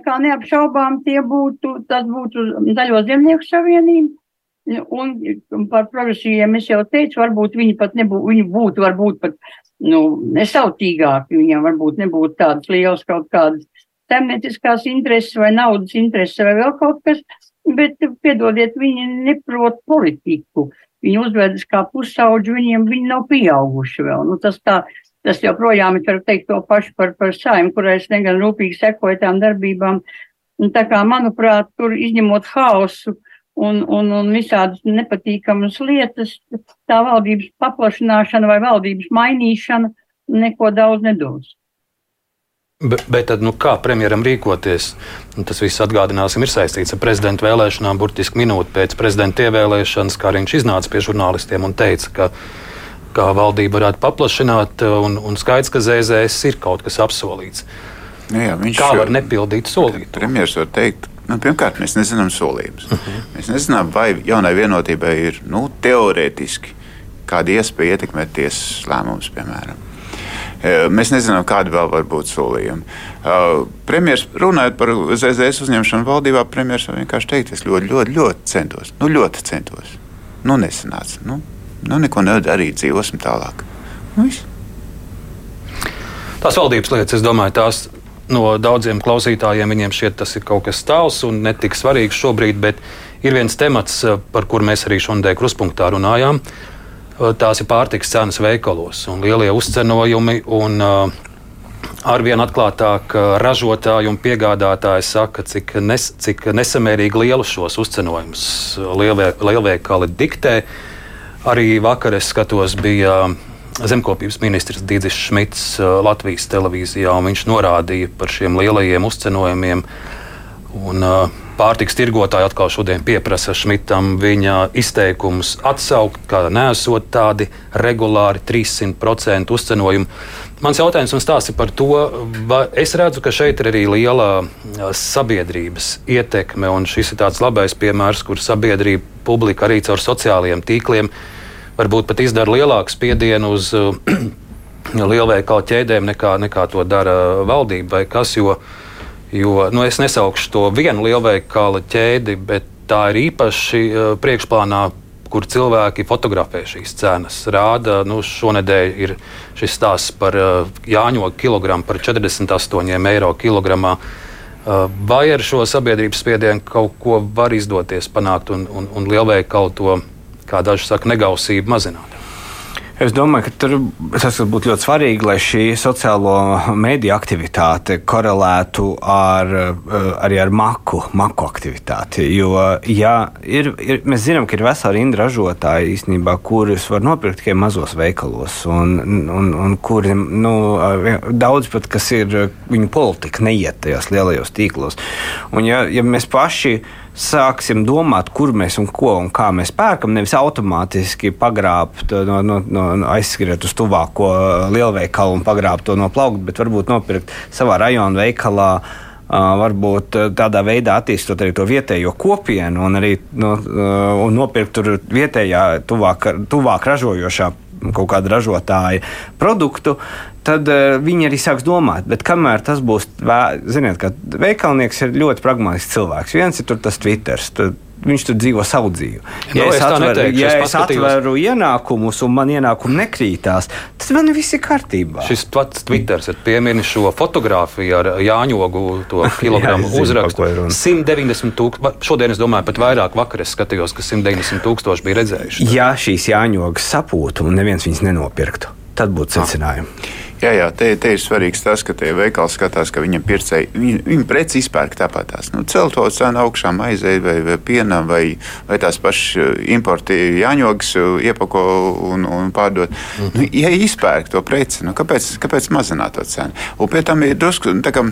kā neapšaubām tie būtu, tas būtu Zaļo zemnieku savienība. Un, par progresīviem es jau teicu, varbūt viņi pat nebūtu, viņi būtu varbūt pat, nu, nesautīgāki, viņiem varbūt nebūtu tādas lielas kaut kādas saimnieciskās intereses vai naudas intereses vai vēl kaut kas, bet, piedodiet, viņi neprot politiku. Viņi uzvedas kā pusauģi, viņiem viņi nav pieauguši vēl. Nu, tas tā, Tas joprojām ir, teikt, to pašu par, par saimnu, kurai es negan rūpīgi sekoju tām darbībām. Un tā kā, manuprāt, tur izņemot haosu un, un, un visādas nepatīkamas lietas, tā valdības paplašināšana vai valdības mainīšana neko daudz nedos. Bet, bet tad, nu, kā premjeram rīkoties? Un tas viss atgādināsim, ir saistīts ar prezidenta vēlēšanām. Burtiski minūti pēc prezidenta ievēlēšanas, kā viņš iznāca pie žurnālistiem un teica, ka kā valdība varētu paplašināt, un, un skaidrs, ka ZZS ir kaut kas apsolīts. Nu jā, viņš kā var nepildīt solījumu? Premjerministrs var teikt, nu, pirmkārt, mēs nezinām solījumus. Uh -huh. Mēs nezinām, vai jaunai vienotībai ir nu, teorētiski kāda iespēja ietekmēt tiesas lēmumus, piemēram. E, mēs nezinām, kādi vēl var būt solījumi. Uh, premjeras runājot par ZZS uzņemšanu valdībā, premjeras vienkārši teikt, es ļoti, ļoti, ļoti centos. Nu, ļoti centos. Nu, nesanāca. Nu, nu, neko nedarīt, dzīvosim tālāk. Nu, viss. Tās valdības lietas, es domāju, tās no daudziem klausītājiem viņiem šķiet, tas ir kaut kas tāls un netik svarīgs šobrīd, bet ir viens temats, par kur mēs arī šodien kruspunktā runājām. Tās ir pārtikas cenas veikalos un lielie uzcenojumi. Un, uh, Arvien atklātāk ražotāji un piegādātāji saka, cik, nes, cik nesamērīgi lielus šos uzcenojumus lielveikali diktē. Uh, Arī vakar es skatos, bija zemkopības ministrs Digis Šmits uh, Latvijas televīzijā, un viņš norādīja par šiem lielajiem uzcenojumiem. Un, uh, pārtiks tirgotāji atkal šodien pieprasa Šmitam viņa izteikumus atsaukt, kā nesot tādi regulāri 300% uzcenojumi. Mans jautājums un stāsts ir par to, vai es redzu, ka šeit ir arī liela uh, sabiedrības ietekme, un šis ir tāds labais piemērs, kur sabiedrība, publika arī caur sociālajiem tīkliem varbūt pat izdara lielāku spiedienu uz uh, lielveikalu ķēdēm nekā, nekā to dara valdība vai kas. Jo, jo nu, es nesaukšu to vienu lielveikalu ķēdi, bet tā ir īpaši uh, priekšplānā kur cilvēki fotografē šīs cenas. Rāda, nu, šonadēļ ir šis stāsts par uh, jāņogu kilogramu par 48 eiro kilogramā. Uh, vai ar šo sabiedrības spiedienu kaut ko var izdoties panākt un, un, un lielveikalu to, kā daži saka, negausību mazināt? Es domāju, ka tur, tas būtu ļoti svarīgi, lai šī sociālo mediju aktivitāte korelētu ar, eh, arī ar maku, maku aktivitāti. Jo ja ir, ir, mēs zinām, ka ir vesela rinda ražotāji, īstenībā, kurus var nopirkt tikai mazos veikalos, un, un, un kuri nu, daudz pat, kas ir viņu politika, neiet tajos lielajos tīklos. Un ja, ja mēs paši sāksim domāt, kur mēs un ko un kā mēs pērkam, nevis automātiski pagrābt, no, no, no, aizskriet uz tuvāko lielveikalu un pagrābt to no plaukta, bet varbūt nopirkt savā rajona veikalā. Uh, varbūt tādā veidā attīstot arī to vietējo kopienu un arī no, uh, un nopirkt tur vietējā, tuvāk, tuvāk ražojošā kaut kāda ražotāja produktu, tad uh, viņi arī sāks domāt. Bet kamēr tas būs, vē, ziniet, ka veikalnieks ir ļoti pragmatisks cilvēks. Viens ir tas Twitter. Viņš tur dzīvo savu dzīvi. Ja, no, es, atveru, neteikšu, ja es, es atveru ienākumus un man ienākumi nekrītās, tad man viss ir kārtībā. Šis pats Twitter ir pieminis šo fotografiju ar Jāņogu kilogramu Jā, uzrakstu. 190 tūkstoši. Šodien es domāju, pat vairāk vakar es skatījos, ka 190 tūkstoši bija redzējuši. Ja šīs Jāņogas sapūtu un neviens viņas nenopirktu, tad būtu secinājumi. Jā, jā te, te ir svarīgs tas, ka tie veikali skatās, ka viņam pircēji, viņi, viņi preci izpērk tāpat tās. Nu, celt to cenu augšā maizei vai, vai pienam vai, vai tās pašas eh, importi jāņogas eh, iepako un, un pārdot. -hmm. nu, ja izpērk to preci, nu, kāpēc, kāpēc mazināt to cenu? Un pie tam ir drusku, nu, tā kā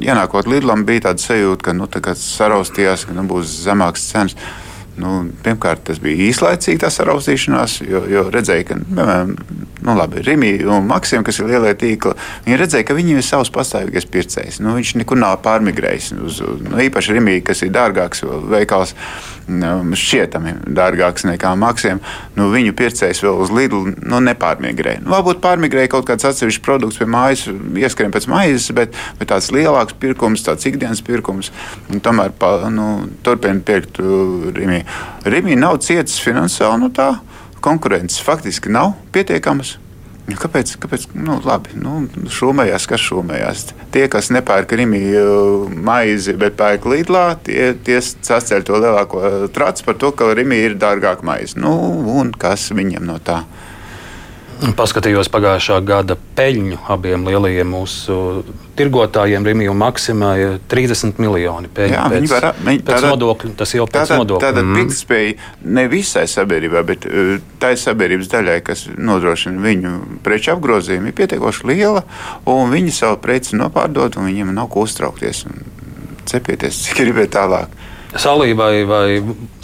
ienākot Lidlam, bija tāda sajūta, ka nu, tā saraustījās, ka nu, būs zemāks cenas. Nu, pirmkārt, tas bija īslaicīgi, tā saraustīšanās, jo, jo redzēja, ka piemēram, nu, labi, Rimija un Maksima, kas ir lielie tīkli, viņi redzēja, ka viņiem ir savs pastāvīgais pircējs. Nu, viņš nekur nav pārmigrējis. Uz, nu, īpaši Rimija, kas ir dārgāks veikals, nu, šķietami dārgāks nekā Maksima, nu, viņu pircējs vēl uz Lidlu nu, nepārmigrēja. Nu, varbūt pārmigrēja kaut kāds atsevišķs produkts pie mājas, ieskrien pēc maizes, bet, bet tāds lielāks pirkums, tāds ikdienas pirkums, tomēr pa, nu, turpina pirkt Rimija. Rīgā nav cietis finansiāli no tā, konkurences faktiski nav pietiekamas. Kāpēc? kāpēc? Nu, labi, nu, šūmējās, kas šūmējās. Tie, kas nepērk rīmiju uh, maizi, bet pērk līdlā, tie, tie saceļ to lielāko tracu par to, ka rīmija ir dārgāka maize. Nu, un kas viņiem no tā? Paskatījos pagājušā gada peļņu abiem lielajiem mūsu tirgotājiem, Rimiju un Maksimai - 30 miljoni peļņu. Jā, pēc, var, viņi, pēc tāda, nodokļu, tas jau pēc nodokļu. Tātad mm. pirktspēja ne visai sabiedrībai, bet uh, tai sabiedrības daļai, kas nodrošina viņu preču apgrozījumu, ir pietiekoši liela, un viņi savu preci nopārdod, un viņiem nav ko uztraukties un cepieties, cik gribēt tālāk. Salībai vai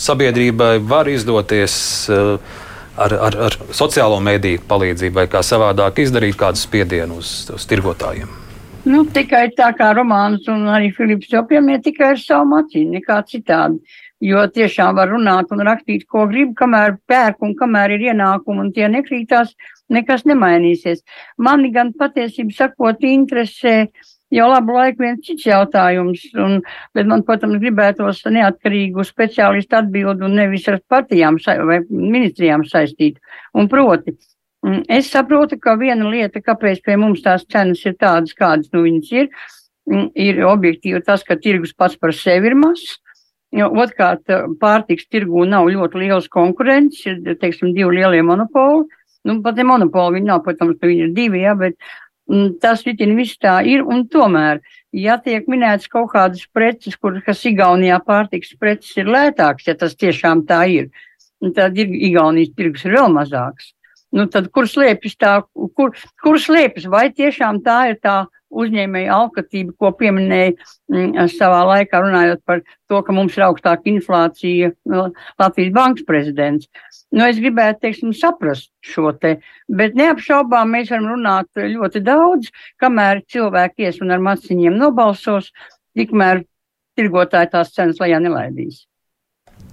sabiedrībai var izdoties uh, ar, ar, ar sociālo mediju palīdzību, vai kā savādāk izdarīt kādu spiedienu uz, uz tirgotājiem? Nu, tikai tā kā Romāns un arī Filips jau pieminēja, tikai ar savu maciņu, nekā citādi. Jo tiešām var runāt un rakstīt, ko grib, kamēr pērk un kamēr ir ienākumi un tie nekrītās, nekas nemainīsies. Mani gan patiesību sakot interesē jau labu laiku viens cits jautājums, un, bet man, protams, gribētos neatkarīgu speciālistu atbildi un nevis ar partijām vai ministrijām saistīt. Un proti, mm, es saprotu, ka viena lieta, kāpēc pie mums tās cenas ir tādas, kādas nu viņas ir, mm, ir objektīvi tas, ka tirgus pats par sevi ir mazs. Otrkārt, pārtiks tirgū nav ļoti liels konkurents, ir, teiksim, divi lielie monopoli. Nu, pat ne monopoli, viņi nav, protams, viņi ir divi, jā, bet Tas vitin viss tā ir, un tomēr, ja tiek minēts kaut kādas preces, kur, kas Igaunijā pārtiks preces ir lētāks, ja tas tiešām tā ir, tad ir Igaunijas tirgus ir vēl mazāks. Nu, tad kur slēpjas tā, kur, kur slēpjas, vai tiešām tā ir tā uzņēmēja alkatība, ko pieminēja mm, savā laikā runājot par to, ka mums ir augstāka inflācija Latvijas bankas prezidents. Nu, es gribētu, teiksim, saprast šo te, bet neapšaubām mēs varam runāt ļoti daudz, kamēr cilvēki ies un ar maciņiem nobalsos, tikmēr tirgotāji tās cenas lejā nelaidīs.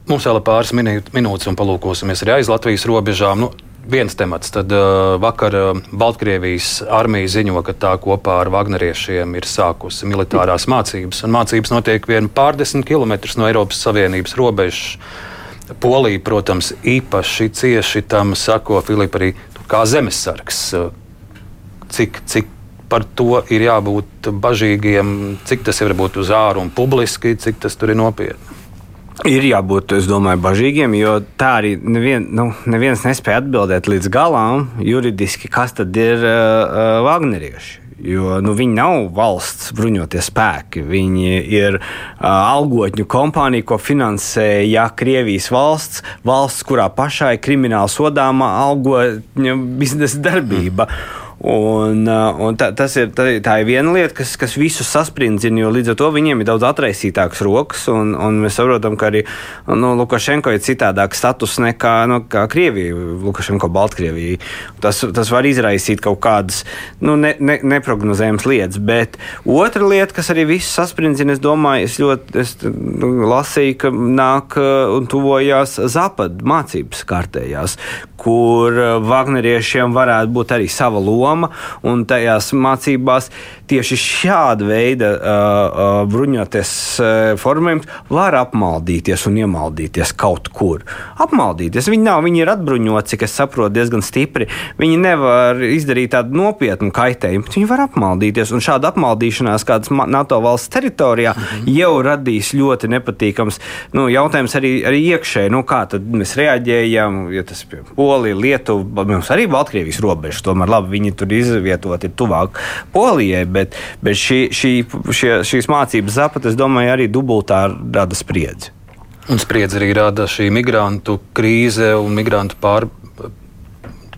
Mums vēl ir pāris minūtes, un palūkosimies arī aiz Latvijas robežām. Nu, viens temats. Tad uh, vakar uh, Baltkrievijas armija ziņo, ka tā kopā ar Wagneriešiem ir sākusi militārās mācības. Un mācības notiek vien pārdesmit kilometrus no Eiropas Savienības robežas. Polija, protams, īpaši cieši tam sako Filipa arī kā zemesargs. Cik, cik par to ir jābūt bažīgiem, cik tas var būt uz āru un publiski, cik tas tur ir nopietni. Ir jābūt, es domāju, bažīgiem, jo tā arī nevien, nu, neviens nespēja atbildēt līdz galam juridiski, kas tad ir uh, Wagnerieši. Jo nu, viņi nav valsts bruņotie spēki. Viņi ir uh, algotņu kompānija, ko finansēja Krievijas valsts, valsts, kurā pašai krimināli sodāma algotņu biznesa darbība. Mm. Un, uh, un tā, ir, tā, tā ir viena lieta, kas, kas visus sasprindzina, jo līdz ar to viņiem ir daudz atraisītākas rokas. Un, un mēs saprotam, ka arī nu, Lukašenko ir citādāks status nekā nu, Krievija, Lukašenko Baltkrievija. Tas, tas var izraisīt kaut kādas nu, ne, ne, neprognozējamas lietas. Bet otra lieta, kas arī visus sasprindzina, es domāju, es ļoti es, nu, lasīju, ka nāk uh, un tuvojās Zapad mācības kārtējās, kur uh, Wagneriešiem varētu būt arī sava loma loma un tajās mācībās tieši šāda veida uh, uh, bruņoties uh, formējums var apmaldīties un iemaldīties kaut kur. Apmaldīties. Viņi nav, viņi ir atbruņoti, cik es saprotu, diezgan stipri. Viņi nevar izdarīt tādu nopietnu kaitējumu, bet viņi var apmaldīties. Un šāda apmaldīšanās kādas NATO valsts teritorijā -hmm. jau radīs ļoti nepatīkams nu, jautājums arī, arī iekšēji. Nu, kā tad mēs reaģējam, ja tas ir Polija, Lietuva, mums arī Baltkrievijas robežas, tomēr labi, viņi viņi tur izvietoti tuvāk Polijai, bet, bet šī, šī, šie, šīs mācības zapat, es domāju, arī dubultā rada spriedzi. Un spriedzi arī rada šī migrantu krīze un migrantu pār,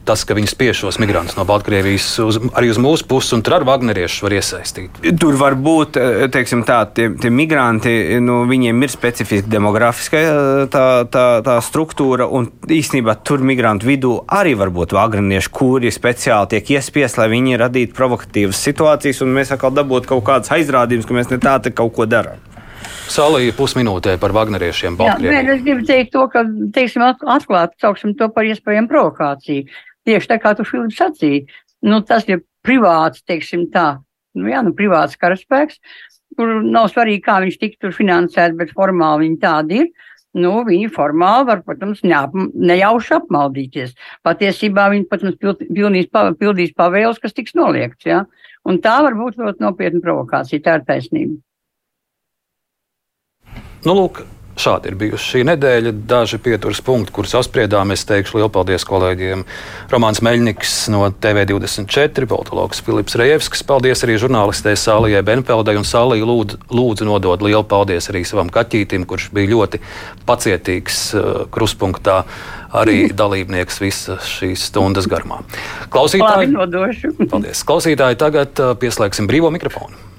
tas, ka viņi spiež šos migrantus no Baltkrievijas uz, arī uz mūsu pusi, un tur ar Wagneriešus var iesaistīt. Tur var būt teiksim, tā, tie, tie migranti, nu, viņiem ir specifiska demografiskā tā, tā, tā struktūra, un īstenībā tur migrantu vidū arī var būt Wagnerieši, kuri speciāli tiek iespiesti, lai viņi radītu provokatīvas situācijas, un mēs atkal dabūtu kaut kādas aizrādījumus, ka mēs ne tā kaut ko darām. Salīja pusminūtē par Wagneriešiem. Jā, es gribu teikt to, ka, teiksim, atklāti sauksim to par iespējamu provokāciju. Tieši tā kā tu Filips sacīji, nu, tas ir privāts, teiksim tā, nu, jā, nu, privāts karaspēks, kur nav svarīgi, kā viņš tik tur finansēts, bet formāli viņi tādi ir. Nu, viņi formāli var, protams, neap, nejauši apmaldīties. Patiesībā viņi, protams, pildīs, pildīs pavēles, kas tiks noliegts. Ja? Un tā var būt ļoti nopietna provokācija. Tā ir taisnība. Nu, lūk, Šādi ir bijusi šī nedēļa. Daži pieturas punkti, kurus apspriedām. Es teikšu lielu paldies kolēģiem. Romāns Meļņiks no TV24, politologs Filips Rejevskis. Paldies arī žurnālistē Sālijai Benfeldai un Sālija lūdzu, lūdzu nodot lielu paldies arī savam kaķītim, kurš bija ļoti pacietīgs uh, kruspunktā. Arī dalībnieks visas šīs stundas garumā. Klausītāji, paldies. Klausītāji, tagad uh, pieslēgsim brīvo mikrofonu.